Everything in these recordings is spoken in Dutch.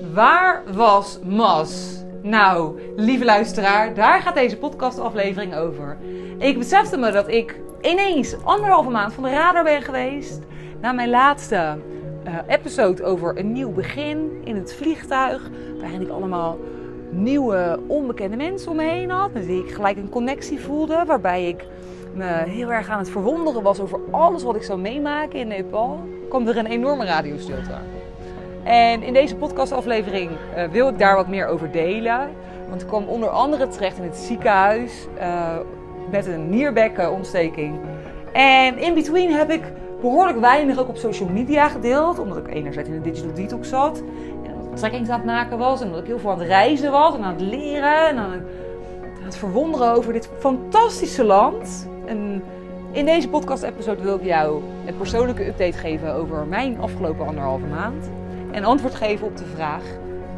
Waar was Mas? Nou, lieve luisteraar, daar gaat deze podcastaflevering over. Ik besefte me dat ik ineens anderhalve maand van de radar ben geweest. Na mijn laatste uh, episode over een nieuw begin in het vliegtuig. Waarin ik allemaal nieuwe, onbekende mensen om me heen had. Met wie ik gelijk een connectie voelde. Waarbij ik me heel erg aan het verwonderen was over alles wat ik zou meemaken in Nepal. kwam er een enorme radiostilte. En in deze podcastaflevering uh, wil ik daar wat meer over delen. Want ik kwam onder andere terecht in het ziekenhuis uh, met een nierbekkenontsteking. En in between heb ik behoorlijk weinig ook op social media gedeeld. Omdat ik enerzijds in een digital detox zat. En trekkings aan het maken was. En dat ik heel veel aan het reizen was. En aan het leren. En aan het, aan het verwonderen over dit fantastische land. En in deze podcast-episode wil ik jou een persoonlijke update geven over mijn afgelopen anderhalve maand en antwoord geven op de vraag: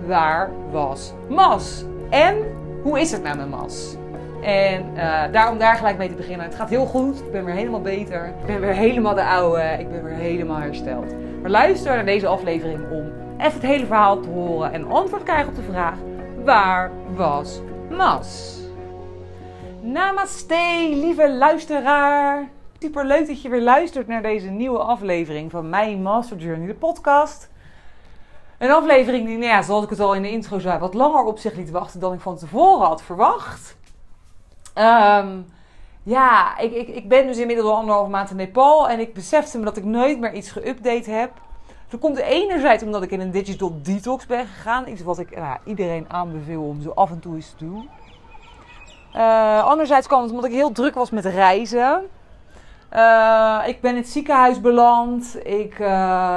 waar was Mas? En hoe is het nou met Mas? En uh, daarom daar gelijk mee te beginnen. Het gaat heel goed. Ik ben weer helemaal beter. Ik ben weer helemaal de oude. Ik ben weer helemaal hersteld. Maar luister naar deze aflevering om even het hele verhaal te horen en antwoord krijgen op de vraag: waar was Mas? Namaste, lieve luisteraar. Super leuk dat je weer luistert naar deze nieuwe aflevering van mijn Master Journey, de podcast. Een aflevering die, nou ja, zoals ik het al in de intro zei, wat langer op zich liet wachten dan ik van tevoren had verwacht. Um, ja, ik, ik, ik ben dus inmiddels al anderhalve maand in Nepal en ik besefte me dat ik nooit meer iets geüpdate heb. Dat komt enerzijds omdat ik in een digital detox ben gegaan. Iets wat ik nou, iedereen aanbeveel om zo af en toe eens te doen. Uh, anderzijds kwam het omdat ik heel druk was met reizen. Uh, ik ben in het ziekenhuis beland. Ik uh,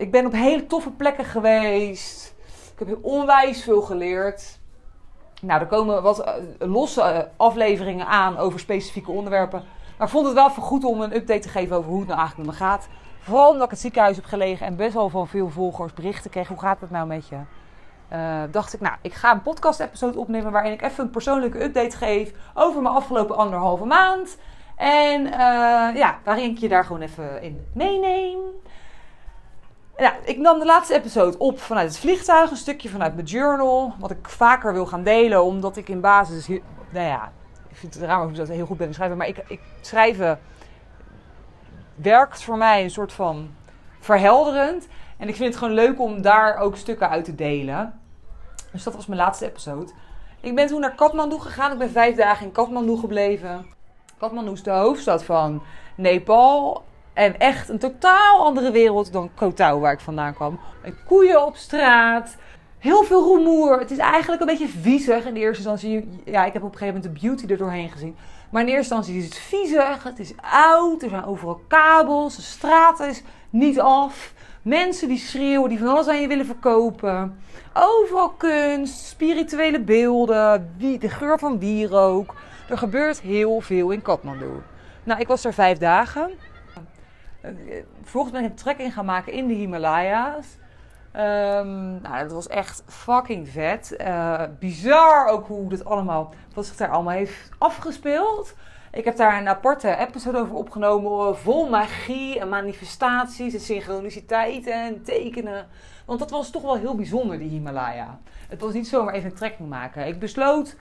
ik ben op hele toffe plekken geweest. Ik heb onwijs veel geleerd. Nou, er komen wat eh, losse eh, afleveringen aan over specifieke onderwerpen. Maar ik vond het wel goed om een update te geven over hoe het nou eigenlijk met me gaat. Vooral omdat ik het ziekenhuis heb gelegen en best wel van veel volgers berichten kreeg. Hoe gaat het nou met je? Uh, dacht ik, nou, ik ga een podcast-episode opnemen waarin ik even een persoonlijke update geef over mijn afgelopen anderhalve maand. En uh, ja, waarin ik je daar gewoon even in meeneem. Ja, ik nam de laatste episode op vanuit het vliegtuig, een stukje vanuit mijn journal. Wat ik vaker wil gaan delen, omdat ik in basis. Nou ja, ik vind het raar of ik heel goed ben in schrijven, maar ik, ik schrijven werkt voor mij een soort van verhelderend. En ik vind het gewoon leuk om daar ook stukken uit te delen. Dus dat was mijn laatste episode. Ik ben toen naar Kathmandu gegaan. Ik ben vijf dagen in Kathmandu gebleven. Kathmandu is de hoofdstad van Nepal. En echt een totaal andere wereld dan Kotau, waar ik vandaan kwam. En koeien op straat. Heel veel rumoer. Het is eigenlijk een beetje viezig in de eerste instantie. Ja, ik heb op een gegeven moment de beauty er doorheen gezien. Maar in eerste instantie is het viezig. Het is oud. Er zijn overal kabels. De straat is niet af. Mensen die schreeuwen, die van alles aan je willen verkopen. Overal kunst, spirituele beelden, de geur van wierook. Er gebeurt heel veel in Kathmandu. Nou, ik was er vijf dagen. Vervolgens ben ik een trekking gaan maken in de Himalaya's. Um, nou, dat was echt fucking vet. Uh, bizar ook hoe dat allemaal, wat zich daar allemaal heeft afgespeeld. Ik heb daar een aparte episode over opgenomen, vol magie en manifestaties en synchroniciteiten en tekenen. Want dat was toch wel heel bijzonder, die Himalaya. Het was niet zomaar even een trekking maken. Ik besloot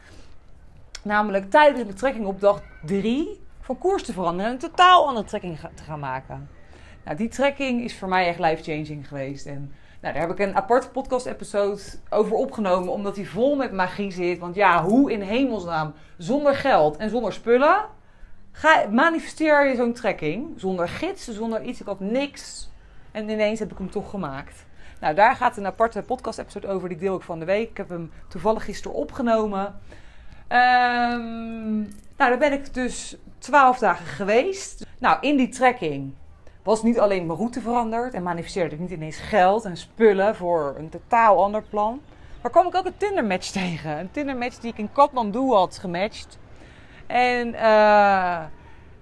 namelijk tijdens de trekking op dag 3 van koers te veranderen en een totaal andere trekking te gaan maken. Nou, die trekking is voor mij echt life-changing geweest. En nou, daar heb ik een aparte podcast-episode over opgenomen, omdat die vol met magie zit. Want ja, hoe in hemelsnaam, zonder geld en zonder spullen, ga, manifesteer je zo'n trekking? Zonder gids, zonder iets, ik had niks. En ineens heb ik hem toch gemaakt. Nou, daar gaat een aparte podcast-episode over, die deel ik van de week. Ik heb hem toevallig gisteren opgenomen. Um, nou, daar ben ik dus twaalf dagen geweest. Nou, in die trekking was niet alleen mijn route veranderd en manifesteerde ik niet ineens geld en spullen voor een totaal ander plan. Maar kwam ik ook een Tinder-match tegen. Een Tinder-match die ik in Kathmandu had gematcht. En uh,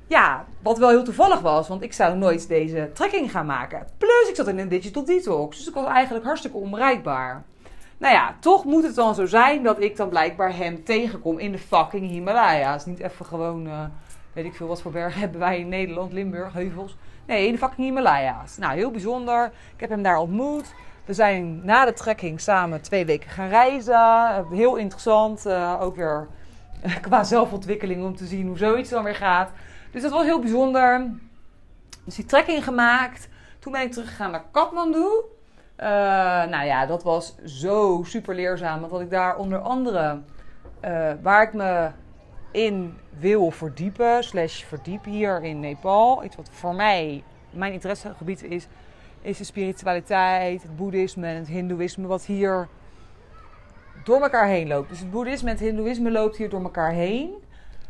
ja, wat wel heel toevallig was, want ik zou nooit deze trekking gaan maken. Plus, ik zat in een digital detox, dus ik was eigenlijk hartstikke onbereikbaar. Nou ja, toch moet het dan zo zijn dat ik dan blijkbaar hem tegenkom in de fucking Himalaya's. Niet even gewoon, uh, weet ik veel wat voor bergen hebben wij in Nederland, Limburg, heuvels. Nee, in de fucking Himalaya's. Nou, heel bijzonder. Ik heb hem daar ontmoet. We zijn na de trekking samen twee weken gaan reizen. Heel interessant. Uh, ook weer qua zelfontwikkeling om te zien hoe zoiets dan weer gaat. Dus dat was heel bijzonder. Dus die trekking gemaakt. Toen ben ik teruggegaan naar Kathmandu. Uh, nou ja, dat was zo super leerzaam. Want wat ik daar onder andere, waar ik me in wil verdiepen, slash verdiep hier in Nepal. Iets wat voor mij mijn interessegebied is, is de spiritualiteit, het boeddhisme en het hindoeïsme, wat hier door elkaar heen loopt. Dus het boeddhisme en het hindoeïsme loopt hier door elkaar heen.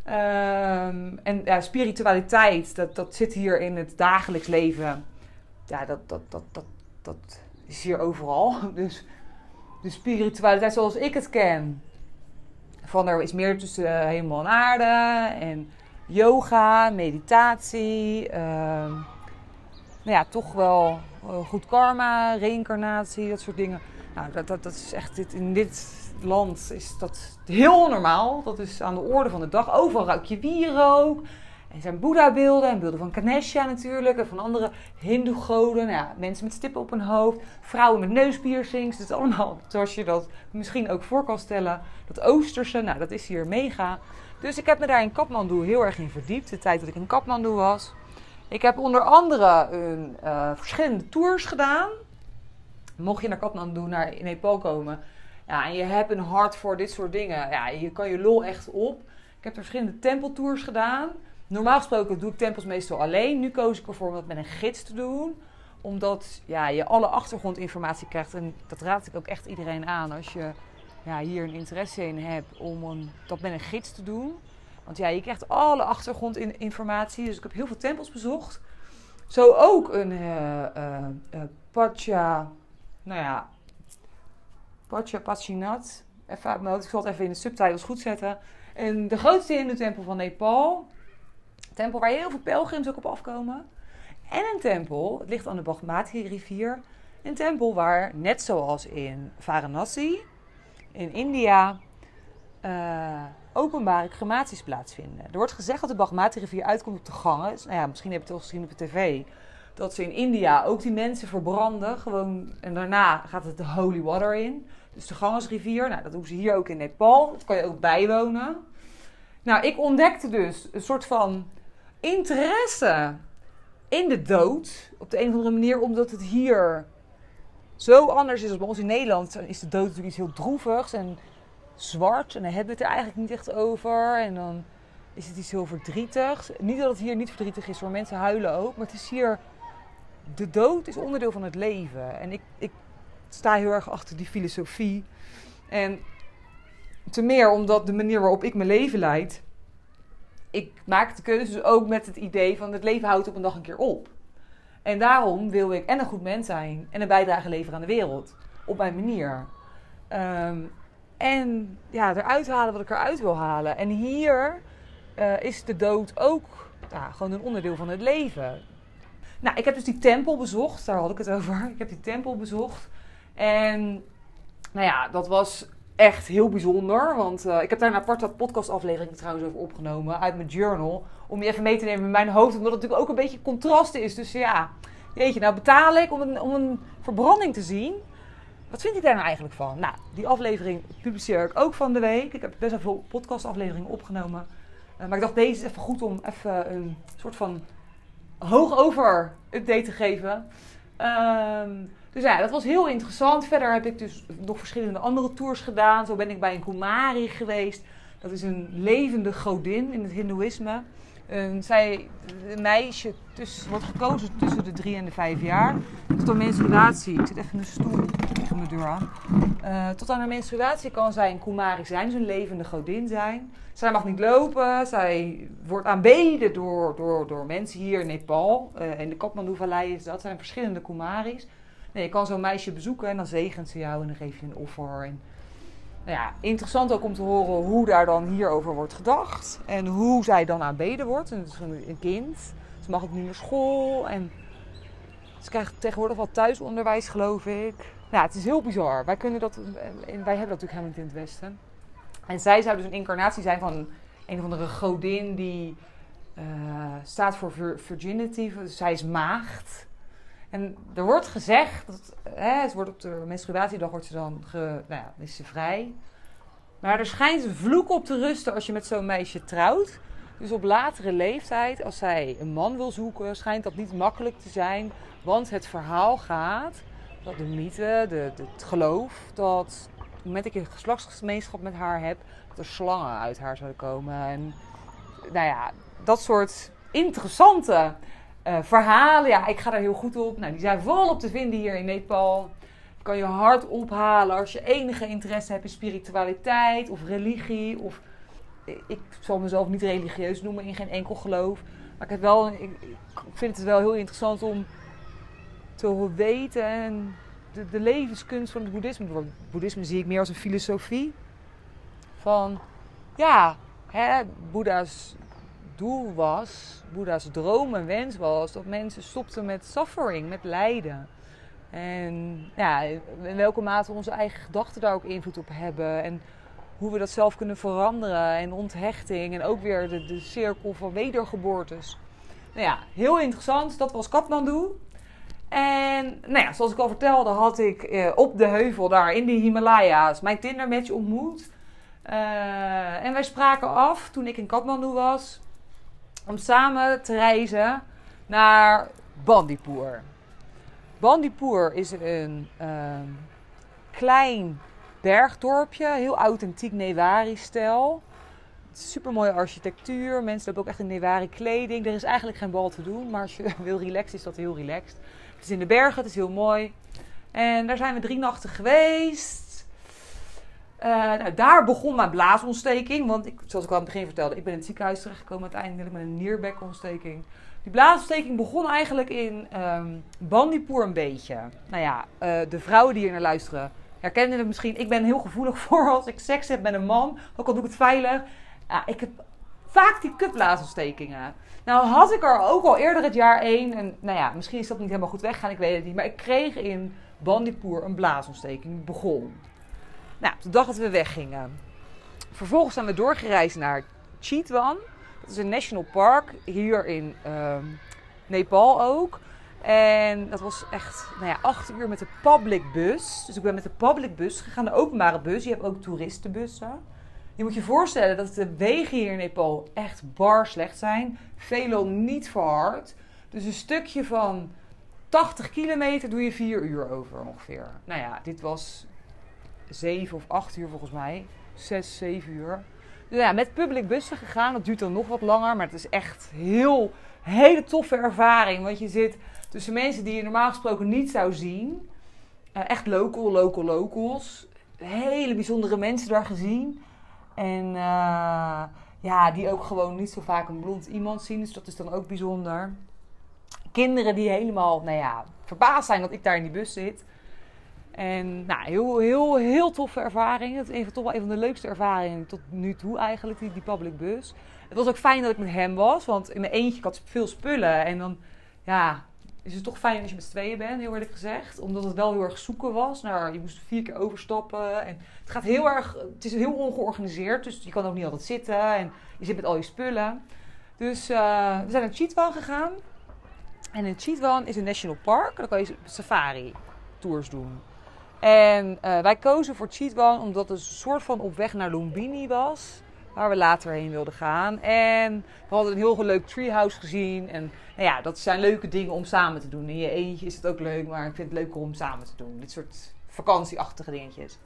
Um, en ja, spiritualiteit, dat, dat zit hier in het dagelijks leven. Ja, dat, dat, dat, dat, dat is hier overal. Dus de spiritualiteit zoals ik het ken. Van er is meer tussen hemel en aarde. En yoga, meditatie. Uh, nou ja, toch wel goed karma, reïncarnatie, dat soort dingen. Nou, dat, dat, dat is echt dit, in dit land is dat heel normaal. Dat is aan de orde van de dag. Overal ruik je wierook. En zijn Boeddha-beelden en beelden van Ganesha natuurlijk. En van andere hindoe-goden. Nou ja, mensen met stippen op hun hoofd. Vrouwen met neuspiercings. Dat is allemaal zoals je dat misschien ook voor kan stellen. Dat Oosterse, nou dat is hier mega. Dus ik heb me daar in Kathmandu heel erg in verdiept. De tijd dat ik in Kathmandu was. Ik heb onder andere een, uh, verschillende tours gedaan. Mocht je naar Kathmandu, naar Nepal komen... Ja, en je hebt een hart voor dit soort dingen. Ja, je kan je lol echt op. Ik heb er verschillende tempeltours gedaan. Normaal gesproken doe ik tempels meestal alleen. Nu koos ik ervoor om dat met een gids te doen. Omdat ja, je alle achtergrondinformatie krijgt. En dat raad ik ook echt iedereen aan als je ja, hier een interesse in hebt om een, dat met een gids te doen. Want ja, je krijgt alle achtergrondinformatie. Dus ik heb heel veel tempels bezocht. Zo ook een uh, uh, uh, Pacha, nou ja, Pacha Pachinat. Even ik zal het even in de subtitles goed zetten. En de grootste hindoe-tempel van Nepal. Tempel waar heel veel pelgrims ook op afkomen. En een tempel, het ligt aan de Bagmati rivier. Een tempel waar, net zoals in Varanasi, in India, uh, openbare crematies plaatsvinden. Er wordt gezegd dat de Bagmati rivier uitkomt op de gangen. Nou ja, misschien heb je het al gezien op de tv. Dat ze in India ook die mensen verbranden. Gewoon, en daarna gaat het de holy water in. Dus de Gangesrivier. Nou, dat doen ze hier ook in Nepal. Dat kan je ook bijwonen. Nou, ik ontdekte dus een soort van interesse in de dood. Op de een of andere manier, omdat het hier zo anders is dan bij ons in Nederland. Is de dood natuurlijk iets heel droevigs en zwart. En dan hebben we het er eigenlijk niet echt over. En dan is het iets heel verdrietigs. Niet dat het hier niet verdrietig is, hoor. Mensen huilen ook. Maar het is hier... De dood is onderdeel van het leven. En ik, ik sta heel erg achter die filosofie. En te meer omdat de manier waarop ik mijn leven leid. Ik maak de keuzes ook met het idee van het leven houdt op een dag een keer op. En daarom wil ik en een goed mens zijn en een bijdrage leveren aan de wereld. Op mijn manier. Um, en ja, eruit halen wat ik eruit wil halen. En hier uh, is de dood ook ja, gewoon een onderdeel van het leven. Nou, ik heb dus die tempel bezocht. Daar had ik het over. Ik heb die tempel bezocht. En nou ja, dat was echt heel bijzonder. Want uh, ik heb daar een aparte podcastaflevering trouwens over opgenomen uit mijn journal. Om je even mee te nemen in mijn hoofd. Omdat het natuurlijk ook een beetje contrast is. Dus ja, weet je, nou betaal ik om een, om een verbranding te zien. Wat vind ik daar nou eigenlijk van? Nou, die aflevering publiceer ik ook van de week. Ik heb best wel veel podcastafleveringen opgenomen. Uh, maar ik dacht, deze is even goed om even een soort van hoogover update te geven. Um, dus ja, dat was heel interessant. Verder heb ik dus nog verschillende andere tours gedaan. Zo ben ik bij een Kumari geweest. Dat is een levende godin in het Hindoeïsme. Zij, een meisje wordt gekozen tussen de drie en de vijf jaar. Tot aan menstruatie. Ik zit even in de stoel tegen mijn deur aan. Uh, tot aan de menstruatie kan zij een Kumari zijn, dus een levende godin zijn. Zij mag niet lopen. Zij wordt aanbeden door, door, door mensen hier in Nepal. Uh, in de Kathmandu-vallei is dat. zijn verschillende Kumaris. Je kan zo'n meisje bezoeken en dan zegent ze jou en dan geef je een offer. En, nou ja, interessant ook om te horen hoe daar dan hierover wordt gedacht. En hoe zij dan aanbeden wordt. En het is een kind. Ze mag ook nu naar school. En ze krijgt tegenwoordig wat thuisonderwijs, geloof ik. Nou, het is heel bizar. Wij, kunnen dat, wij hebben dat natuurlijk helemaal niet in het Westen. En zij zou dus een incarnatie zijn van een of andere godin die uh, staat voor virginity. Zij is maagd. En er wordt gezegd, dat, hè, wordt op de menstruatiedag wordt ze dan, nou ja, is ze vrij. Maar er schijnt een vloek op te rusten als je met zo'n meisje trouwt. Dus op latere leeftijd, als zij een man wil zoeken, schijnt dat niet makkelijk te zijn. Want het verhaal gaat, dat de mythe, de, het geloof, dat op ik een geslachtsgemeenschap met haar heb, dat er slangen uit haar zouden komen. En nou ja, dat soort interessante uh, verhalen. Ja, ik ga daar heel goed op. Nou, die zijn volop te vinden hier in Nepal. Je kan je hart ophalen als je enige interesse hebt in spiritualiteit of religie. Of, ik zal mezelf niet religieus noemen in geen enkel geloof. Maar ik, heb wel, ik, vind het wel heel interessant om te weten en de, de levenskunst van het boeddhisme. Boeddhisme zie ik meer als een filosofie. Van, ja, hè, Boeddha's doel was, Boeddha's droom en wens was, dat mensen stopten met suffering, met lijden. En ja, in welke mate onze eigen gedachten daar ook invloed op hebben. En hoe we dat zelf kunnen veranderen. En onthechting. En ook weer de, de cirkel van wedergeboortes. Nou ja, heel interessant. Dat was Kathmandu. En nou ja, zoals ik al vertelde, had ik eh, op de heuvel daar in de Himalaya's mijn Tinder-match ontmoet. Uh, en wij spraken af toen ik in Kathmandu was om samen te reizen naar Bandipur. Bandipur is een uh, klein bergdorpje, heel authentiek Newari-stijl. Super mooie architectuur. Mensen hebben ook echt een Newari kleding. Er is eigenlijk geen bal te doen, maar als je wil relaxen, is dat heel relaxed. Het is in de bergen, het is heel mooi. En daar zijn we drie nachten geweest. Uh, nou, daar begon mijn blaasontsteking. Want ik, zoals ik al aan het begin vertelde, ik ben in het ziekenhuis terechtgekomen uiteindelijk met een nierbekontsteking. Die blaasontsteking begon eigenlijk in um, een beetje. Nou ja, uh, de vrouwen die hier naar luisteren herkennen het misschien. Ik ben heel gevoelig voor als ik seks heb met een man. Ook al doe ik het veilig. Ja, ik heb vaak die kutblaasontstekingen. Nou had ik er ook al eerder het jaar één. En nou ja, misschien is dat niet helemaal goed weggaan. Ik weet het niet. Maar ik kreeg in Bandipur een blaasontsteking. Begon. Nou, de dag dat we weggingen. Vervolgens zijn we doorgereisd naar Chitwan. Dat is een national park hier in uh, Nepal ook. En dat was echt nou ja, acht uur met de public bus. Dus ik ben met de public bus gegaan, de openbare bus. Je hebt ook toeristenbussen. Je moet je voorstellen dat de wegen hier in Nepal echt bar slecht zijn. Veelal niet verhard. Dus een stukje van 80 kilometer doe je 4 uur over ongeveer. Nou ja, dit was 7 of 8 uur volgens mij. 6, 7 uur. Dus ja, met public bussen gegaan. Dat duurt dan nog wat langer. Maar het is echt heel, hele toffe ervaring. Want je zit tussen mensen die je normaal gesproken niet zou zien. Uh, echt local, local, locals. Hele bijzondere mensen daar gezien. En uh, ja, die ook gewoon niet zo vaak een blond iemand zien. Dus dat is dan ook bijzonder. Kinderen die helemaal, nou ja, verbaasd zijn dat ik daar in die bus zit. En nou, heel, heel, heel toffe ervaring. Het is toch wel een van de leukste ervaringen tot nu toe eigenlijk, die, die public bus. Het was ook fijn dat ik met hem was, want in mijn eentje ik had veel spullen. En dan, ja, is het toch fijn als je met z'n tweeën bent, heel eerlijk gezegd. Omdat het wel heel erg zoeken was. Nou, je moest vier keer overstappen. En het gaat heel erg, het is heel ongeorganiseerd. Dus je kan ook niet altijd zitten. En je zit met al je spullen. Dus uh, we zijn naar Chitwan gegaan. En in Chitwan is een national park. Daar kan je safari tours doen. En uh, wij kozen voor Chitwan omdat het een soort van op weg naar Lumbini was. Waar we later heen wilden gaan. En we hadden een heel leuk treehouse gezien. En nou ja, dat zijn leuke dingen om samen te doen. In je eentje is het ook leuk, maar ik vind het leuker om samen te doen. Dit soort vakantieachtige dingetjes.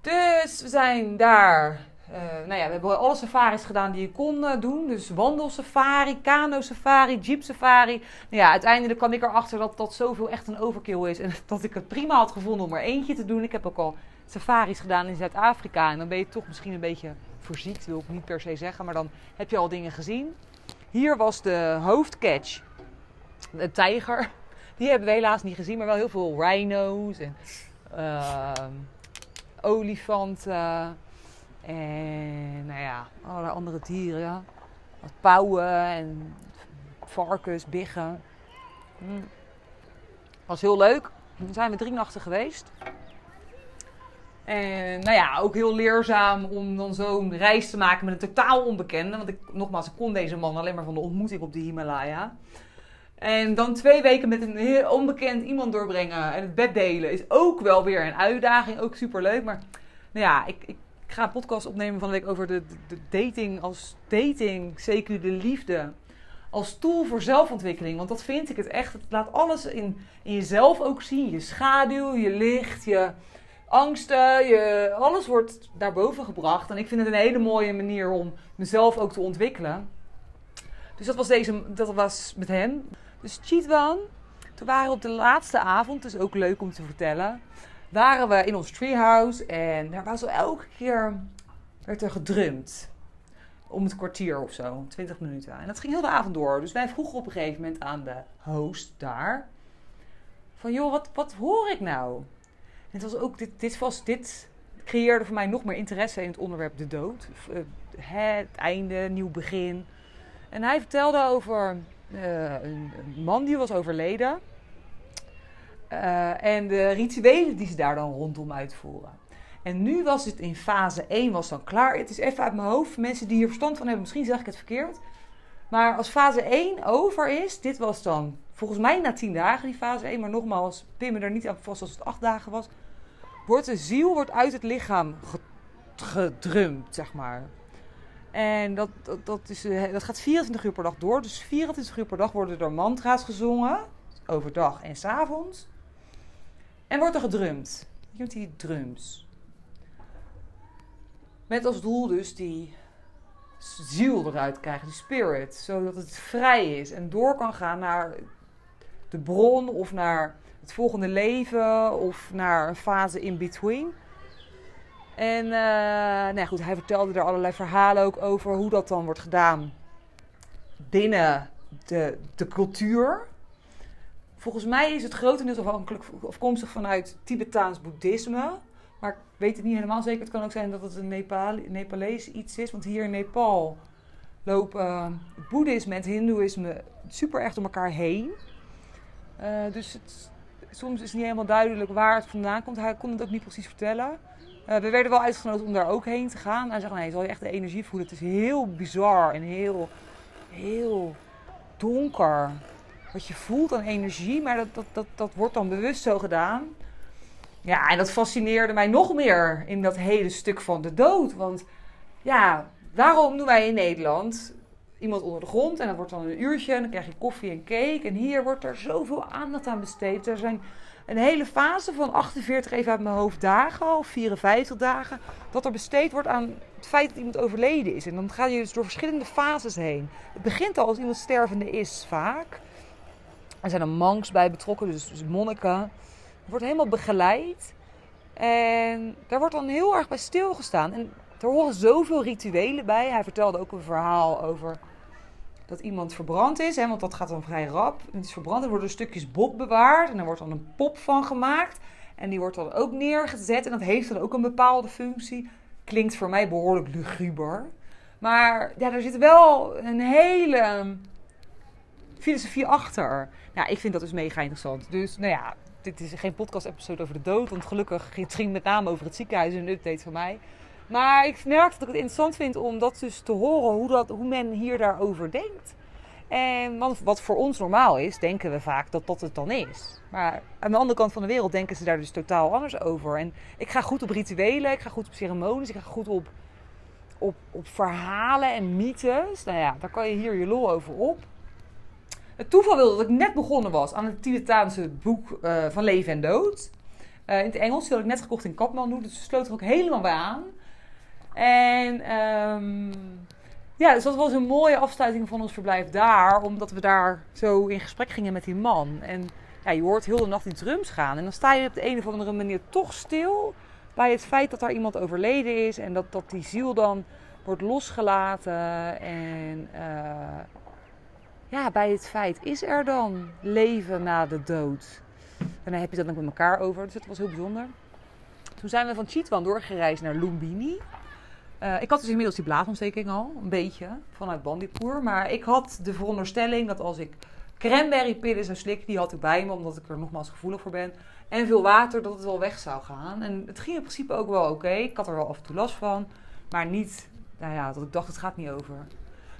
Dus we zijn daar. Uh, nou ja, we hebben alle safaris gedaan die je kon uh, doen. Dus wandelsafari, kano-safari, jeep-safari. Nou ja, uiteindelijk kwam ik erachter dat dat zoveel echt een overkill is. En dat ik het prima had gevonden om er eentje te doen. Ik heb ook al safaris gedaan in Zuid-Afrika. En dan ben je toch misschien een beetje voorziet, wil ik niet per se zeggen. Maar dan heb je al dingen gezien. Hier was de hoofdcatch, de tijger. Die hebben we helaas niet gezien, maar wel heel veel rhino's en uh, olifanten. En nou ja, allerlei andere dieren. Wat pauwen en varkens, biggen. Hm. Was heel leuk. Dan zijn we drie nachten geweest. En nou ja, ook heel leerzaam om dan zo'n reis te maken met een totaal onbekende. Want ik, nogmaals, ik kon deze man alleen maar van de ontmoeting op de Himalaya. En dan twee weken met een heel onbekend iemand doorbrengen en het bed delen is ook wel weer een uitdaging. Ook super leuk. Maar nou ja, ik, ga een podcast opnemen van de week over de, de, dating als dating, zeker de liefde. Als tool voor zelfontwikkeling. Want dat vind ik het echt. Het laat alles in, jezelf ook zien. Je schaduw, je licht, je angsten. Je, alles wordt daarboven gebracht. En ik vind het een hele mooie manier om mezelf ook te ontwikkelen. Dus dat was, deze, dat was met hem. Dus Cheatwan, toen waren we op de laatste avond, dus ook leuk om te vertellen, waren we in ons treehouse en daar was elke keer werd er gedrumd. Om het kwartier of zo, 20 minuten. En dat ging heel de avond door. Dus wij vroegen op een gegeven moment aan de host daar: van joh, wat, wat hoor ik nou? En het was ook, dit, dit was, dit creëerde voor mij nog meer interesse in het onderwerp de dood. Eh, het einde, nieuw begin. En hij vertelde over uh, een, man die was overleden. Uh, en de rituelen die ze daar dan rondom uitvoeren. En nu was het in fase 1 was dan klaar. Het is even uit mijn hoofd. Mensen die hier verstand van hebben, misschien zeg ik het verkeerd. Maar als fase 1 over is, dit was dan volgens mij na 10 dagen die fase 1. Maar nogmaals, pin me er niet aan vast als het 8 dagen was. Wordt de ziel wordt uit het lichaam gedrumd, zeg maar. En dat, dat, dat, is, eh, dat gaat 24 uur per dag door. Dus 24 uur per dag worden er mantra's gezongen. Overdag en s avonds. En wordt er gedrumd. Je hebt die drums. Met als doel dus die ziel eruit krijgen, die spirit. Zodat het vrij is en door kan gaan naar de bron of naar het volgende leven of naar een fase in between. En uh, goed, hij vertelde er allerlei verhalen ook over hoe dat dan wordt gedaan binnen de, de cultuur. Volgens mij is het grotendeels afhankelijk afkomstig vanuit Tibetaans boeddhisme. Maar ik weet het niet helemaal zeker. Het kan ook zijn dat het een Nepal, Nepalees iets is. Want hier in Nepal lopen uh, boeddhisme en hindoeïsme super erg door elkaar heen. Uh, dus het, soms is het niet helemaal duidelijk waar het vandaan komt. Hij kon het ook niet precies vertellen. Uh, we werden wel uitgenodigd om daar ook heen te gaan. Hij zegt, nee, zal je echt de energie voelen. Het is heel bizar en heel, heel donker. Wat je voelt aan energie, maar dat, dat, dat, dat wordt dan bewust zo gedaan. Ja, en dat fascineerde mij nog meer in dat hele stuk van de dood. Want ja, waarom doen wij in Nederland iemand onder de grond en dat wordt dan een uurtje en dan krijg je koffie en cake. En hier wordt er zoveel aandacht aan besteed. Er zijn een hele fase van 48, even uit mijn hoofd, dagen of 54 dagen, dat er besteed wordt aan het feit dat iemand overleden is. En dan ga je dus door verschillende fases heen. Het begint al als iemand stervende is, vaak. Er zijn er monks bij betrokken, dus, dus monniken. Het wordt helemaal begeleid. En daar wordt dan heel erg bij stilgestaan. En er horen zoveel rituelen bij. Hij vertelde ook een verhaal over dat iemand verbrand is, hè, want dat gaat dan vrij rap. Het is verbrand, er worden stukjes bot bewaard en er wordt dan een pop van gemaakt. En die wordt dan ook neergezet en dat heeft dan ook een bepaalde functie. Klinkt voor mij behoorlijk luguber. Maar ja, er zit wel een hele filosofie achter. Nou, ik vind dat dus mega interessant. Dus nou ja, dit is geen podcast-episode over de dood. Want gelukkig het ging met name over het ziekenhuis en een update van mij. Maar ik merk dat ik het interessant vind om dat dus te horen, hoe, dat, hoe men hier daarover denkt. En wat voor ons normaal is, denken we vaak dat dat het dan is. Maar aan de andere kant van de wereld denken ze daar dus totaal anders over. En ik ga goed op rituelen, ik ga goed op ceremonies, ik ga goed op, op, op verhalen en mythes. Nou ja, daar kan je hier je lol over op. Het toeval wilde dat ik net begonnen was aan het Tibetaanse boek uh, van Leven en Dood. Uh, in het Engels, die had ik net gekocht in Kathmandu, dus sloten er ook helemaal bij aan. En um, ja, dus dat was een mooie afsluiting van ons verblijf daar. Omdat we daar zo in gesprek gingen met die man. En ja, je hoort heel de nacht die drums gaan. En dan sta je op de een of andere manier toch stil bij het feit dat daar iemand overleden is. En dat, dat die ziel dan wordt losgelaten. En uh, ja, bij het feit, is er dan leven na de dood? En dan heb je dat ook met elkaar over. Dus dat was heel bijzonder. Toen zijn we van Chitwan doorgereisd naar Lumbini. Uh, ik had dus inmiddels die blaasontsteking al, een beetje, vanuit Bandipur. Maar ik had de veronderstelling dat als ik cranberrypillen zou slikken, die had ik bij me, omdat ik er nogmaals gevoelig voor ben. En veel water, dat het wel weg zou gaan. En het ging in principe ook wel oké. Ik had er wel af en toe last van. Maar niet, nou ja, dat ik dacht, het gaat niet over.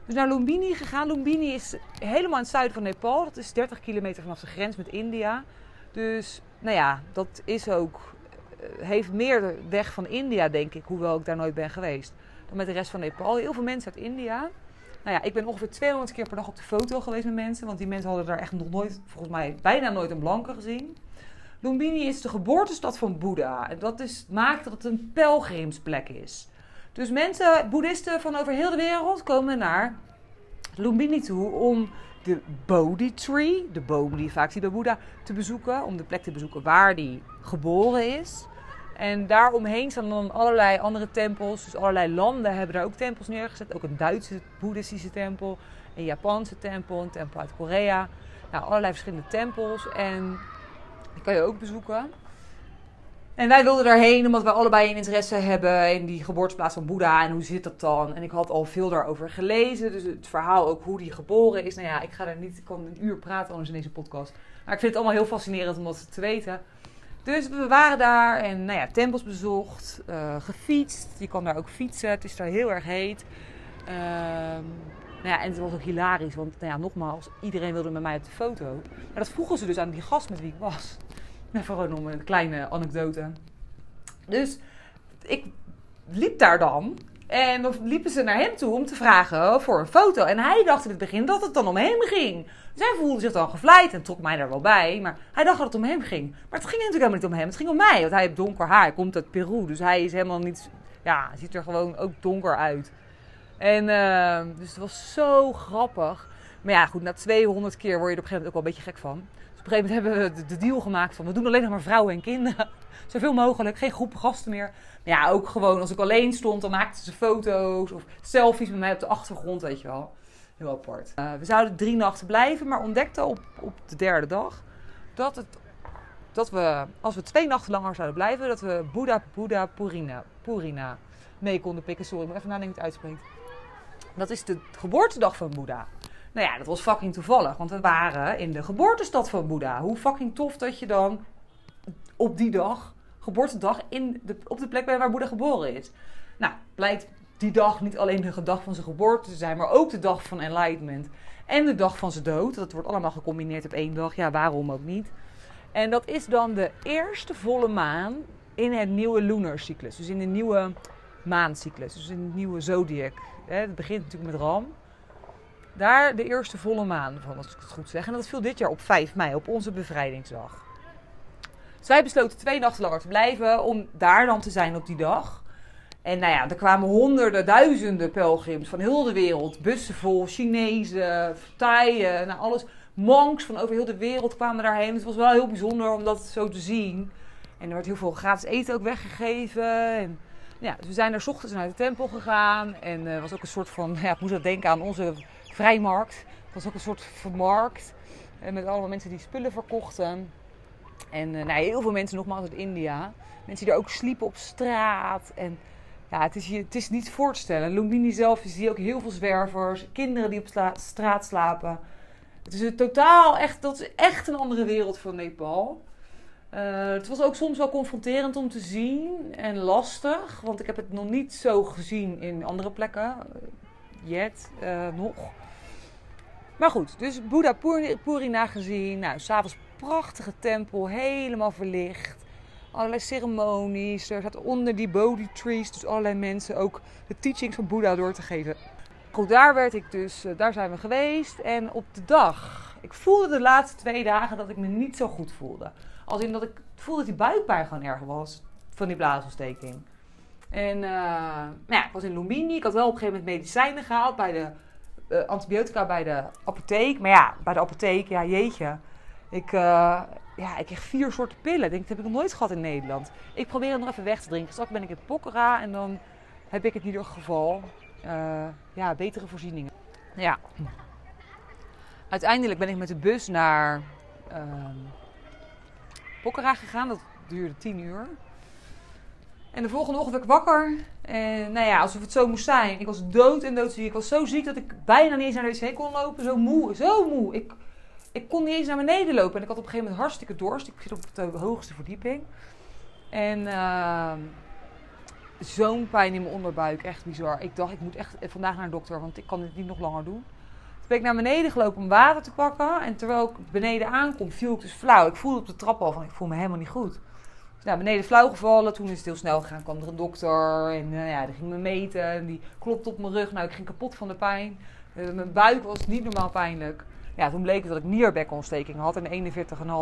Dus naar Lumbini gegaan. Lumbini is helemaal in het zuiden van Nepal. Dat is 30 kilometer vanaf de grens met India. Dus nou ja, dat is ook, eh, heeft meer weg van India, denk ik, hoewel ik daar nooit ben geweest, dan met de rest van Nepal. Heel veel mensen uit India. Nou ja, ik ben ongeveer 200 keer per dag op de foto geweest met mensen, want die mensen hadden daar echt nog nooit, volgens mij bijna nooit een blanke gezien. Lumbini is de geboortestad van Boeddha. En dat is, maakt dat het een pelgrimsplek is. Dus mensen, boeddhisten van over heel de wereld, komen naar Lumbini toe om de Bodhi Tree, de boom die vaak ziet bij Boeddha, te bezoeken. Om de plek te bezoeken waar die geboren is. En daaromheen staan dan allerlei andere tempels. Dus allerlei landen hebben daar ook tempels neergezet. Ook een Duitse boeddhistische tempel, een Japanse tempel, een tempel uit Korea. Nou, allerlei verschillende tempels. En die kan je ook bezoeken. En wij wilden daarheen omdat we allebei een interesse hebben in die geboorteplaats van Boeddha. En hoe zit dat dan? En ik had al veel daarover gelezen. Dus het verhaal ook hoe die geboren is. Nou ja, ik ga er niet, ik kan een uur praten anders in deze podcast. Maar ik vind het allemaal heel fascinerend om dat te weten. Dus we waren daar en nou ja, tempels bezocht, uh, gefietst. Je kan daar ook fietsen, het is daar heel erg heet. Ehm, nou ja, en het was ook hilarisch, want nou ja, nogmaals, iedereen wilde met mij op de foto. Maar dat vroegen ze dus aan die gast met wie ik was. Even om een kleine anekdote. Dus ik liep daar dan. En dan liepen ze naar hem toe om te vragen voor een foto. En hij dacht in het begin dat het dan om hem ging. Zij voelde zich dan gevleid en trok mij daar wel bij. Maar hij dacht dat het om hem ging. Maar het ging natuurlijk helemaal niet om hem. Het ging om mij. Want hij heeft donker haar. Hij komt uit Peru. Dus hij is helemaal niet... Ja, ziet er gewoon ook donker uit. En uh, dus het was zo grappig. Maar ja, goed, na 200 keer word je er op een gegeven moment ook wel een beetje gek van een gegeven moment hebben we de deal gemaakt van we doen alleen nog maar vrouwen en kinderen. Zoveel mogelijk, geen groepen gasten meer. Maar ja, ook gewoon als ik alleen stond, dan maakten ze foto's of selfies met mij op de achtergrond, weet je wel. Heel apart. Uh, we zouden drie nachten blijven, maar ontdekten op, op de derde dag dat, het, dat we, als we twee nachten langer zouden blijven, dat we Boeddha, Boeddha, Purina, Purina mee konden pikken. Sorry, ik moet even nadenken hoe het uitspreekt. Dat is de geboortedag van Boeddha. Nou ja, dat was fucking toevallig, want we waren in de geboortestad van Boeddha. Hoe fucking tof dat je dan op die dag, geboortedag, in de, op de plek bent waar Boeddha geboren is. Nou, blijkt die dag niet alleen de dag van zijn geboorte te zijn, maar ook de dag van enlightenment. En de dag van zijn dood. Dat wordt allemaal gecombineerd op één dag. Ja, waarom ook niet? En dat is dan de eerste volle maan in het nieuwe lunar cyclus. Dus in de nieuwe maancyclus. Dus in het nieuwe zodiac. Het begint natuurlijk met Ram. Daar de eerste volle maan van, als ik het goed zeg. En dat viel dit jaar op 5 mei, op onze bevrijdingsdag. Dus wij besloten twee nachten langer te blijven om daar dan te zijn op die dag. En nou ja, er kwamen honderden, duizenden pelgrims van heel de wereld. Bussen vol, Chinezen, Thaien, nou alles. Monks van over heel de wereld kwamen daarheen. Het was wel heel bijzonder om dat zo te zien. En er werd heel veel gratis eten ook weggegeven. En, ja, dus we zijn er ochtends naar de tempel gegaan. En er uh, was ook een soort van, ja, ik moest dat denken aan onze vrijmarkt. Het was ook een soort vermarkt. Eh, met allemaal mensen die spullen verkochten. En uh, nou, heel veel mensen nogmaals uit India. Mensen die er ook sliepen op straat. En ja, het is, het is niet voor te stellen. Lumbini zelf je ook heel veel zwervers. Kinderen die op straat slapen. Het is een totaal echt, dat is echt een andere wereld van Nepal. Uh, het was ook soms wel confronterend om te zien en lastig. Want ik heb het nog niet zo gezien in andere plekken. Yet, nog. Maar goed, dus Boeddha Purina gezien. Nou, s'avonds prachtige tempel, helemaal verlicht. Allerlei ceremonies. Er zaten onder die Bodhi trees, dus allerlei mensen ook de teachings van Boeddha door te geven. Goed, daar werd ik dus, eh, daar zijn we geweest. En op de dag, ik voelde de laatste twee dagen dat ik me niet zo goed voelde. Als in dat ik voelde dat die buikpijn gewoon erg was van die blaasontsteking. En uh, nou ja, ik was in Lumbini. Ik had wel op een gegeven moment medicijnen gehaald bij de uh, antibiotica bij de apotheek. Maar ja, bij de apotheek, ja jeetje. Ik, uh, ja, ik kreeg vier soorten pillen. Denk, dat heb ik nog nooit gehad in Nederland. Ik probeer het nog even weg te drinken. Straks ben ik in Pokkera en dan heb ik het in ieder geval. Uh, ja, betere voorzieningen. Ja. Uiteindelijk ben ik met de bus naar uh, Pokkera gegaan. Dat duurde tien uur. En de volgende ochtend werd ik wakker. En nou ja, alsof het zo moest zijn. Ik was dood en doodziek. Ik was zo ziek dat ik bijna niet eens naar de wc kon lopen. Zo moe, zo moe. Ik, ik kon niet eens naar beneden lopen. En ik had op een gegeven moment hartstikke dorst. Ik zit op de hoogste verdieping. En uh, zo'n pijn in mijn onderbuik. Echt bizar. Ik dacht, ik moet echt vandaag naar de dokter, want ik kan dit niet nog langer doen. Toen ben ik naar beneden gelopen om water te pakken. En terwijl ik beneden aankom, viel ik dus flauw. Ik voelde op de trap al van, ik voel me helemaal niet goed. Naar beneden flauw gevallen. Toen is het heel snel gegaan. kwam er een dokter en uh, ja, die ging me meten. En die klopte op mijn rug. Nou, ik ging kapot van de pijn. Uh, mijn buik was niet normaal pijnlijk. Ja, toen bleek dat ik nierbekontsteking had en 41,5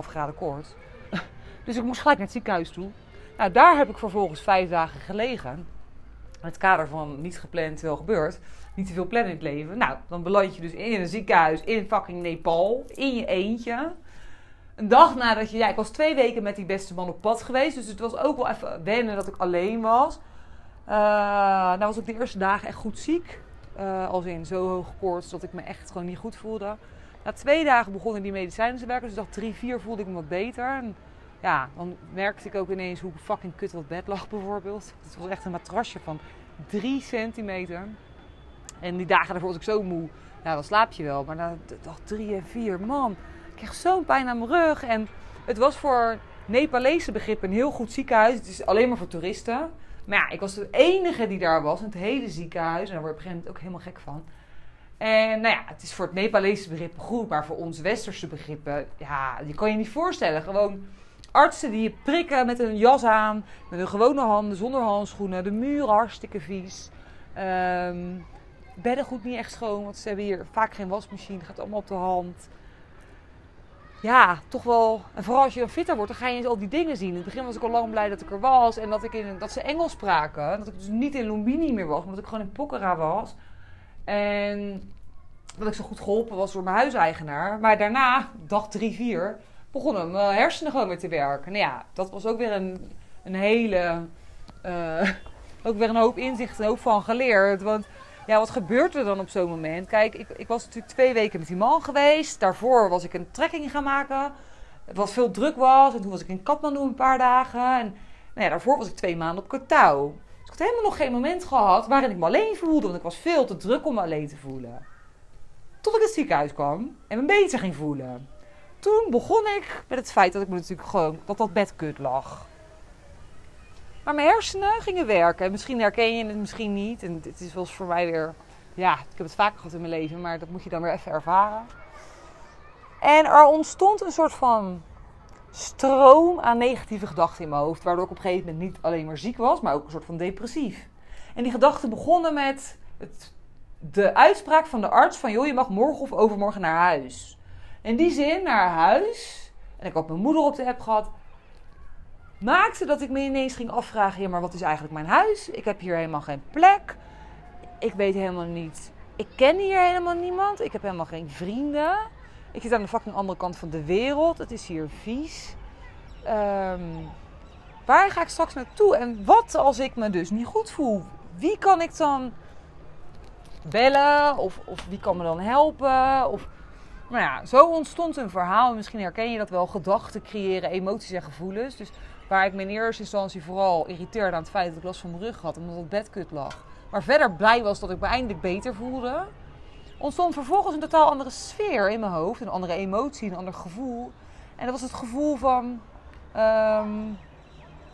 graden koorts. dus ik moest gelijk naar het ziekenhuis toe. Nou, daar heb ik vervolgens vijf dagen gelegen. In het kader van niet gepland, wel gebeurd. Niet te veel plannen in het leven. Nou, dan beland je dus in een ziekenhuis in fucking Nepal. In je eentje. Een dag nadat je... Ja, ik was twee weken met die beste man op pad geweest. Dus het was ook wel even wennen dat ik alleen was. Uh, nou was ik de eerste dagen echt goed ziek. Uh, als in zo hoog koorts dat ik me echt gewoon niet goed voelde. Na twee dagen begonnen die medicijnen te werken. Dus dag drie, vier voelde ik me wat beter. Ja, dan merkte ik ook ineens hoe fucking kut dat bed lag bijvoorbeeld. Het was echt een matrasje van drie centimeter. En die dagen daarvoor was ik zo moe. Ja, dan slaap je wel. Maar na dag drie en vier, man. Ik kreeg zo'n pijn aan mijn rug. En het was voor Nepalese begrip een heel goed ziekenhuis. Het is alleen maar voor toeristen. Maar ja, ik was de enige die daar was het hele ziekenhuis. En daar word ik op een gegeven moment ook helemaal gek van. En nou ja, het is voor het Nepalese begrip goed, maar voor ons westerse begrippen, ja, je kan je niet voorstellen. Gewoon artsen die je prikken met een jas aan, met hun gewone handen, zonder handschoenen, de muren hartstikke vies. Um, beddengoed niet echt schoon, want ze hebben hier vaak geen wasmachine, gaat allemaal op de hand. Ja, toch wel. En vooral als je fitter wordt, dan ga je al die dingen zien. In het begin was ik al lang blij dat ik er was en dat, ik in, dat ze Engels spraken. Dat ik dus niet in Lumbini meer was, maar ik gewoon in Pokhara was. En dat ik zo goed geholpen was door mijn huiseigenaar. Maar daarna, dag drie, vier, begonnen mijn hersenen gewoon weer te werken. Nou ja, dat was ook weer een, een hele... Uh, ook weer een hoop inzicht, een hoop van geleerd. Want ja, wat gebeurt er dan op zo'n moment? Kijk, ik, ik was natuurlijk twee weken met die man geweest. Daarvoor was ik een trekking gaan maken. Wat veel druk was. En toen was ik in Kathmandu een paar dagen. En nou daarvoor was ik twee maanden op Kotau. Dus ik had helemaal nog geen moment gehad waarin ik me alleen voelde. Want ik was veel te druk om me alleen te voelen. Tot ik het ziekenhuis kwam en me beter ging voelen. Toen begon ik met het feit dat ik me natuurlijk gewoon dat dat bed kut lag. Maar mijn hersenen gingen werken. Misschien herken je het, misschien niet. En het is wel voor mij weer. Ja, ik heb het vaker gehad in mijn leven, maar dat moet je dan weer even ervaren. En er ontstond een soort van stroom aan negatieve gedachten in mijn hoofd. Waardoor ik op een gegeven moment niet alleen maar ziek was, maar ook een soort van depressief. En die gedachten begonnen met het, de uitspraak van de arts: van joh, je mag morgen of overmorgen naar huis. In die zin naar huis. En ik had mijn moeder op de app gehad maakte dat ik me ineens ging afvragen: ja, maar wat is eigenlijk mijn huis? Ik heb hier helemaal geen plek. Ik weet helemaal niet. Ik ken hier helemaal niemand. Ik heb helemaal geen vrienden. Ik zit aan de fucking andere kant van de wereld. Het is hier vies. Um, waar ga ik straks naartoe? En wat als ik me dus niet goed voel? Wie kan ik dan bellen? Of, of wie kan me dan helpen? Of, nou ja, zo ontstond een verhaal. Misschien herken je dat wel. Gedachten creëren emoties en gevoelens. Dus Waar ik me in eerste instantie vooral irriteerde aan het feit dat ik last van mijn rug had, omdat het bed kut lag. Maar verder blij was dat ik me eindelijk beter voelde. Ontstond vervolgens een totaal andere sfeer in mijn hoofd. Een andere emotie, een ander gevoel. En dat was het gevoel van um,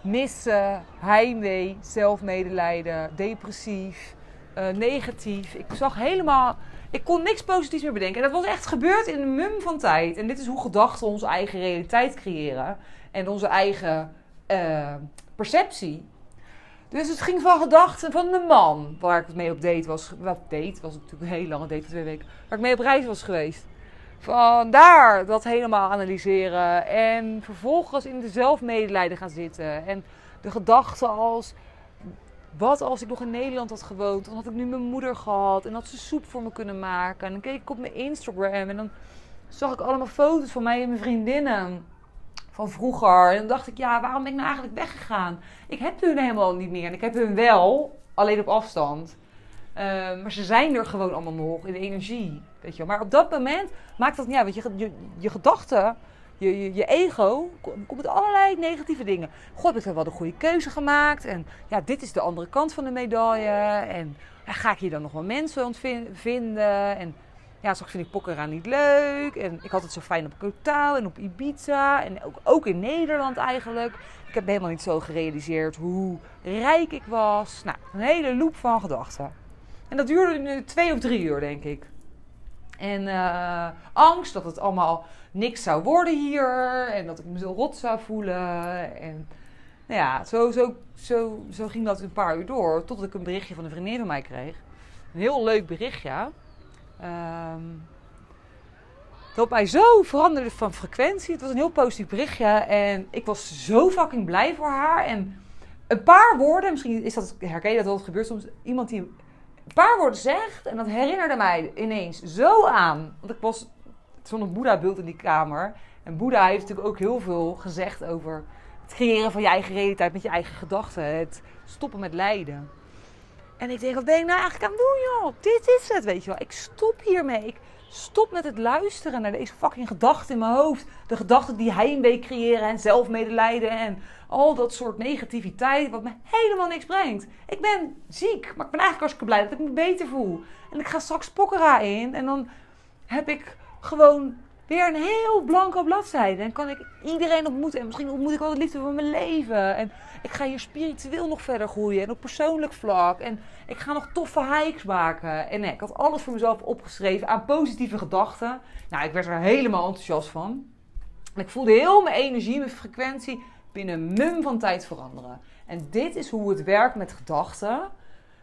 missen, heimwee, zelfmedelijden, depressief, uh, negatief. Ik zag helemaal. Ik kon niks positiefs meer bedenken. En dat was echt gebeurd in een mum van tijd. En dit is hoe gedachten onze eigen realiteit creëren. En onze eigen uh, perceptie. Dus het ging van gedachten van de man waar ik mee op date was. Wat date was natuurlijk een hele lange date van twee weken. Waar ik mee op reis was geweest. Van daar dat helemaal analyseren. En vervolgens in de zelfmedelijden gaan zitten. En de gedachten als. Wat als ik nog in Nederland had gewoond? Dan had ik nu mijn moeder gehad. En had ze soep voor me kunnen maken. En dan keek ik op mijn Instagram. En dan zag ik allemaal foto's van mij en mijn vriendinnen van vroeger. En dan dacht ik, ja, waarom ben ik nou eigenlijk weggegaan? Ik heb hun helemaal niet meer. En ik heb hun wel, alleen op afstand. Ehm, maar ze zijn er gewoon allemaal nog in de energie. Weet je Maar op dat moment maakt dat niet uit. Want je, je, gedachten, je, je, ego, komt met allerlei negatieve dingen. God, heb ik wel de goede keuze gemaakt? En ja, dit is de andere kant van de medaille. En ga ik hier dan nog wel mensen ontvinden? En ja, straks vind ik Pokhara niet leuk. En ik had het zo fijn op Kotaal en op Ibiza. En ook, ook in Nederland eigenlijk. Ik heb helemaal niet zo gerealiseerd hoe rijk ik was. Nou, een hele loop van gedachten. En dat duurde nu twee of drie uur, denk ik. En uh, angst dat het allemaal niks zou worden hier. En dat ik me zo rot zou voelen. En nou ja, zo, zo, zo, zo ging dat een paar uur door. Totdat ik een berichtje van een vriendin van mij kreeg. Een heel leuk berichtje. Um, dat mij zo veranderde van frequentie. Het was een heel positief berichtje. En ik was zo fucking blij voor haar. En een paar woorden, misschien is dat, herken je dat wel, het gebeurt soms. Iemand die een paar woorden zegt. En dat herinnerde mij ineens zo aan. Want ik was zo'n Boeddha-beeld in die kamer. En Boeddha heeft natuurlijk ook heel veel gezegd over het creëren van je eigen realiteit met je eigen gedachten. Het stoppen met lijden. En ik denk, wat ben ik nou eigenlijk aan het doen, joh? Dit is het, weet je wel. Ik stop hiermee. Ik stop met het luisteren naar deze fucking gedachten in mijn hoofd. De gedachten die heimwee creëren en zelfmedelijden en al dat soort negativiteit wat me helemaal niks brengt. Ik ben ziek, maar ik ben eigenlijk hartstikke blij dat ik me beter voel. En ik ga straks pokkera in en dan heb ik gewoon weer een heel blanke bladzijde. En kan ik iedereen ontmoeten. En misschien ontmoet ik wel de liefde van mijn leven. En ik ga hier spiritueel nog verder groeien. En op persoonlijk vlak. En ik ga nog toffe hikes maken. En ik had alles voor mezelf opgeschreven aan positieve gedachten. Nou, ik werd er helemaal enthousiast van. En ik voelde heel mijn energie, mijn frequentie binnen mum van tijd veranderen. En dit is hoe het werkt met gedachten.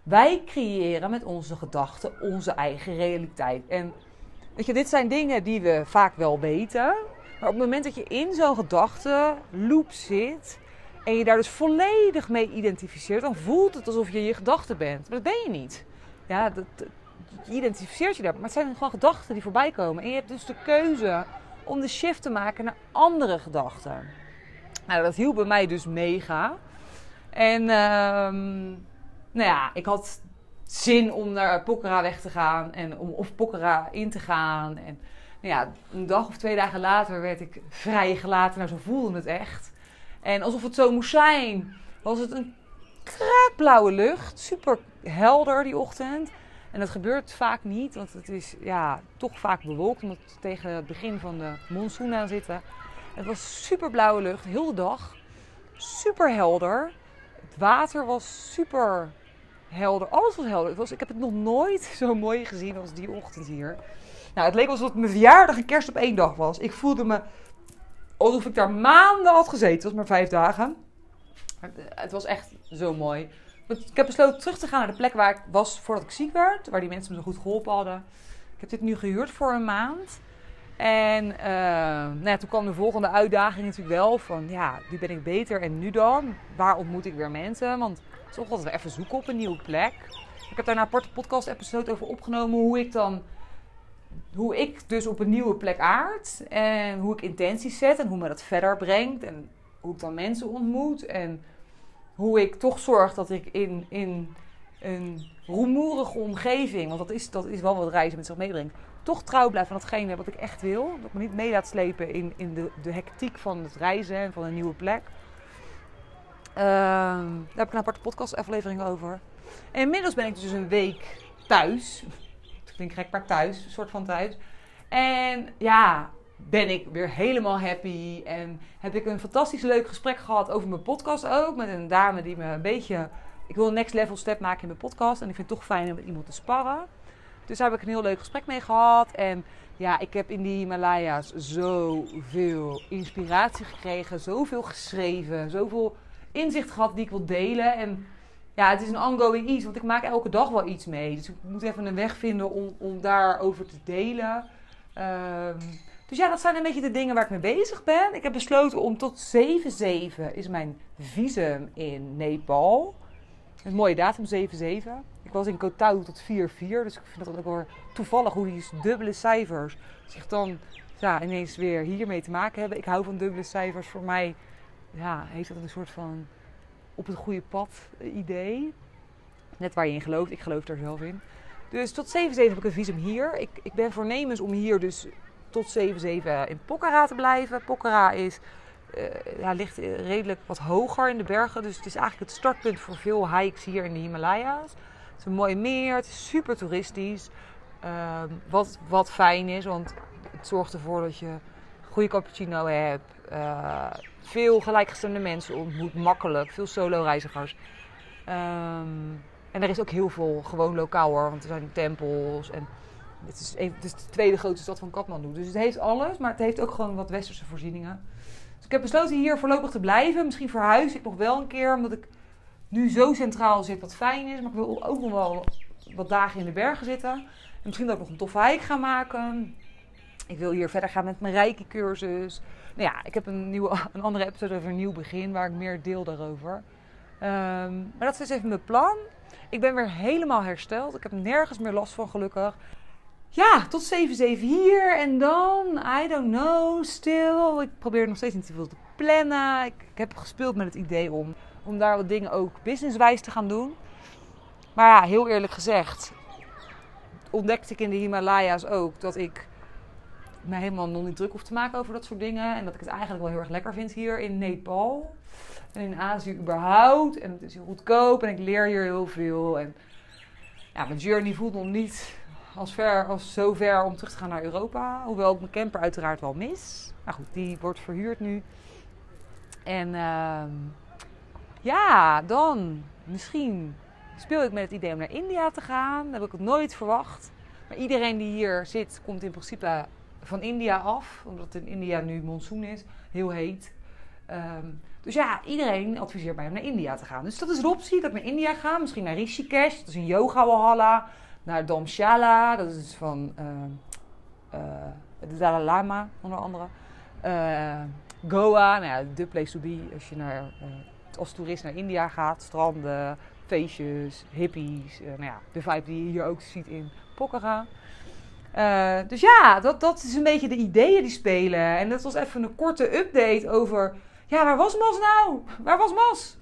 Wij creëren met onze gedachten onze eigen realiteit. En Weet je, dit zijn dingen die we vaak wel weten. Maar op het moment dat je in zo'n gedachtenloop zit en je daar dus volledig mee identificeert, dan voelt het alsof je je gedachten bent. Maar dat ben je niet. Ja, dat, je identificeert je daar. Maar het zijn gewoon gedachten die voorbij komen. En je hebt dus de keuze om de shift te maken naar andere gedachten. Nou, dat hielp bij mij dus mega. En um, nou ja, ik had zin om naar Pokhara weg te gaan en om of Pokhara in te gaan. En nou ja, een dag of twee dagen later werd ik vrijgelaten. Nou, zo voelde het echt. En alsof het zo moest zijn, was het een kraakblauwe lucht. Super helder die ochtend. En dat gebeurt vaak niet, want het is ja, toch vaak bewolkt, omdat we tegen het begin van de monsoon aan zitten. Het was super blauwe lucht, heel de dag. Super helder. Het water was super helder. Alles was helder. Het was, ik heb het nog nooit zo mooi gezien als die ochtend hier. Nou, het leek alsof het mijn verjaardag en kerst op één dag was. Ik voelde me alsof ik daar maanden had gezeten. Het was maar vijf dagen. Het was echt zo mooi. Ik heb besloten terug te gaan naar de plek waar ik was voordat ik ziek werd. Waar die mensen me zo goed geholpen hadden. Ik heb dit nu gehuurd voor een maand. En uh, toen kwam de volgende uitdaging natuurlijk wel. Van ja, nu ben ik beter en nu dan? Waar ontmoet ik weer mensen? Want toch altijd even zoeken op een nieuwe plek. Ik heb daar een aparte podcast-episode over opgenomen. Hoe ik dan. Hoe ik dus op een nieuwe plek aard. En hoe ik intenties zet. En hoe me dat verder brengt. En hoe ik dan mensen ontmoet. En hoe ik toch zorg dat ik in, in een rumoerige omgeving. Want dat is, dat is wel wat reizen met zich meebrengt. Toch trouw blijf aan datgene wat ik echt wil. Dat me niet mee laat slepen in, in de, de hectiek van het reizen en van een nieuwe plek. Ehm, daar heb ik een aparte podcast-aflevering over. En inmiddels ben ik dus een week thuis. Klinkt gek, maar thuis. Een soort van thuis. En ja, ben ik weer helemaal happy. En heb ik een fantastisch leuk gesprek gehad over mijn podcast ook. Met een dame die me een beetje... Ik wil een next level step maken in mijn podcast. En ik vind het toch fijn om met iemand te sparren. Dus daar heb ik een heel leuk gesprek mee gehad. En ja, ik heb in die Himalaya's zoveel inspiratie gekregen. Zoveel geschreven. Zoveel inzicht gehad die ik wil delen. En ja, het is een ongoing iets, want ik maak elke dag wel iets mee. Dus ik moet even een weg vinden om, om daarover te delen. Ehm, dus ja, dat zijn een beetje de dingen waar ik mee bezig ben. Ik heb besloten om tot 7-7 is mijn visum in Nepal. Een mooie datum, 7-7. Ik was in Koh tot 4-4, dus ik vind dat ook wel toevallig hoe die dubbele cijfers zich dan ja, ineens weer hiermee te maken hebben. Ik hou van dubbele cijfers. Voor mij ja, heeft dat een soort van op het goede pad eh, idee. Net waar je in gelooft. Ik geloof daar zelf in. Dus tot 7-7 heb ik een visum hier. Ik, ik ben voornemens om hier dus tot 7-7 in Pokhara te blijven. Pokhara is, uh, ligt redelijk wat hoger in de bergen. Dus het is eigenlijk het startpunt voor veel hikes hier in de Himalaya's. Het is een mooi meer. Het is super toeristisch. Ehm, wat, wat fijn is, want het zorgt ervoor dat je goede cappuccino hebt. Uh, veel gelijkgestemde mensen ontmoet, makkelijk. Veel solo-reizigers. Ehm, en er is ook heel veel gewoon lokaal hoor, want er zijn tempels. En het is, is de tweede grootste stad van Kathmandu. Dus het heeft alles, maar het heeft ook gewoon wat westerse voorzieningen. Dus ik heb besloten hier voorlopig te blijven. Misschien verhuis ik nog wel een keer, omdat ik nu zo centraal zit, wat fijn is. Maar ik wil ook nog wel wat dagen in de bergen zitten. En misschien dat ik nog een toffe hike ga maken. Ik wil hier verder gaan met mijn Reiki-cursus. Nou ja, ik heb een, nieuwe, een andere episode over een nieuw begin, waar ik meer deel daarover. Ehm, maar dat is even mijn plan. Ik ben weer helemaal hersteld. Ik heb nergens meer last van, gelukkig. Ja, tot 7-7 hier en dan, I don't know, stil. Ik probeer nog steeds niet te veel te plannen. Ik, ik, heb gespeeld met het idee om, om daar wat dingen ook businesswijs te gaan doen. Maar ja, heel eerlijk gezegd, ontdekte ik in de Himalaya's ook dat ik me helemaal nog niet druk hoef te maken over dat soort dingen. En dat ik het eigenlijk wel heel erg lekker vind hier in Nepal. En in Azië überhaupt. En het is heel goedkoop en ik leer hier heel veel. En ja, mijn journey voelt nog niet als, ver, als zo ver om terug te gaan naar Europa. Hoewel ik mijn camper uiteraard wel mis. Maar goed, die wordt verhuurd nu. En uh, ja, dan misschien speel ik met het idee om naar India te gaan. Dat heb ik het nooit verwacht. Maar iedereen die hier zit, komt in principe van India af. Omdat in India nu monsoon is. Heel heet. Um, dus ja, iedereen adviseert mij om naar India te gaan. Dus dat is de optie dat ik naar India ga. Misschien naar Rishikesh, dat is een yoga walhalla. Naar Dharamshala, dat is van uh, de Dalai Lama onder andere. Uh, Goa, nou ja, de place to be als je naar, als toerist naar India gaat. Stranden, feestjes, hippies. nou ja, de vibe die je hier ook ziet in Pokhara. Dus ja, dat, dat is een beetje de ideeën die spelen. En dat was even een korte update over ja, waar was Mas nou? Waar was Mas?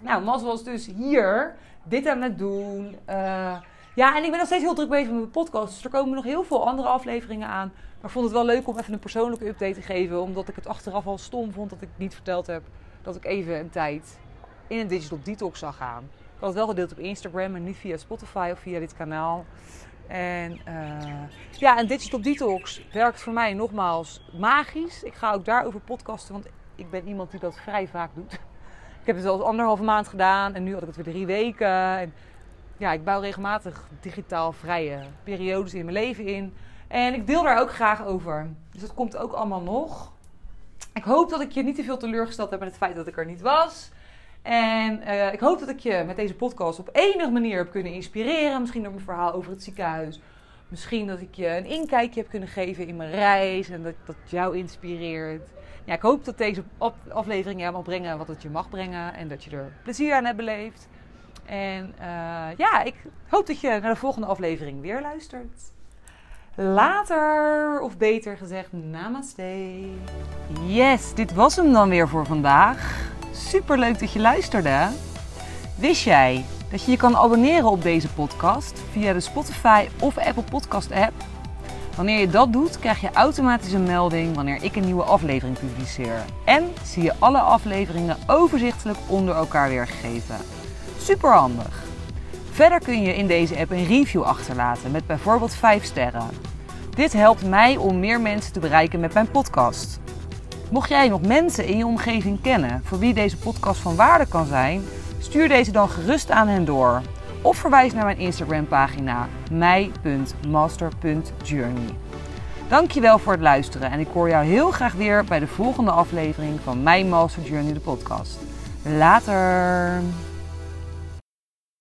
Nou, Mas was dus hier dit aan het doen. Uh, ja, en ik ben nog steeds heel druk bezig met mijn podcast. Dus er komen nog heel veel andere afleveringen aan. Maar ik vond het wel leuk om even een persoonlijke update te geven. Omdat ik het achteraf al stom vond dat ik niet verteld heb dat ik even een tijd in een digital detox zou gaan. Ik had het wel gedeeld op Instagram en niet via Spotify of via dit kanaal. En uh, ja, een digital detox werkt voor mij nogmaals magisch. Ik ga ook daarover podcasten, want ik ben iemand die dat vrij vaak doet. Ik heb het al anderhalve maand gedaan en nu had ik het weer drie weken. En ja, ik bouw regelmatig digitaal vrije periodes in mijn leven in. En ik deel daar ook graag over. Dus dat komt ook allemaal nog. Ik hoop dat ik je niet te veel teleurgesteld heb met het feit dat ik er niet was. En uh, ik hoop dat ik je met deze podcast op enige manier heb kunnen inspireren. Misschien door mijn verhaal over het ziekenhuis. Misschien dat ik je een inkijkje heb kunnen geven in mijn reis en dat dat jou inspireert ja, ik hoop dat deze aflevering jou mag brengen wat het je mag brengen. En dat je er plezier aan hebt beleefd. En uh, ja, ik hoop dat je naar de volgende aflevering weer luistert. Later, of beter gezegd, namaste. Yes, dit was hem dan weer voor vandaag. Super leuk dat je luisterde. Wist jij dat je je kan abonneren op deze podcast via de Spotify of Apple Podcast app? Wanneer je dat doet, krijg je automatisch een melding wanneer ik een nieuwe aflevering publiceer. En zie je alle afleveringen overzichtelijk onder elkaar weergegeven. Super handig. Verder kun je in deze app een review achterlaten met bijvoorbeeld 5 sterren. Dit helpt mij om meer mensen te bereiken met mijn podcast. Mocht jij nog mensen in je omgeving kennen voor wie deze podcast van waarde kan zijn, stuur deze dan gerust aan hen door of verwijs naar mijn Instagram pagina mij.master.journey. Dankjewel voor het luisteren en ik hoor jou heel graag weer bij de volgende aflevering van My Master Journey de podcast. Later!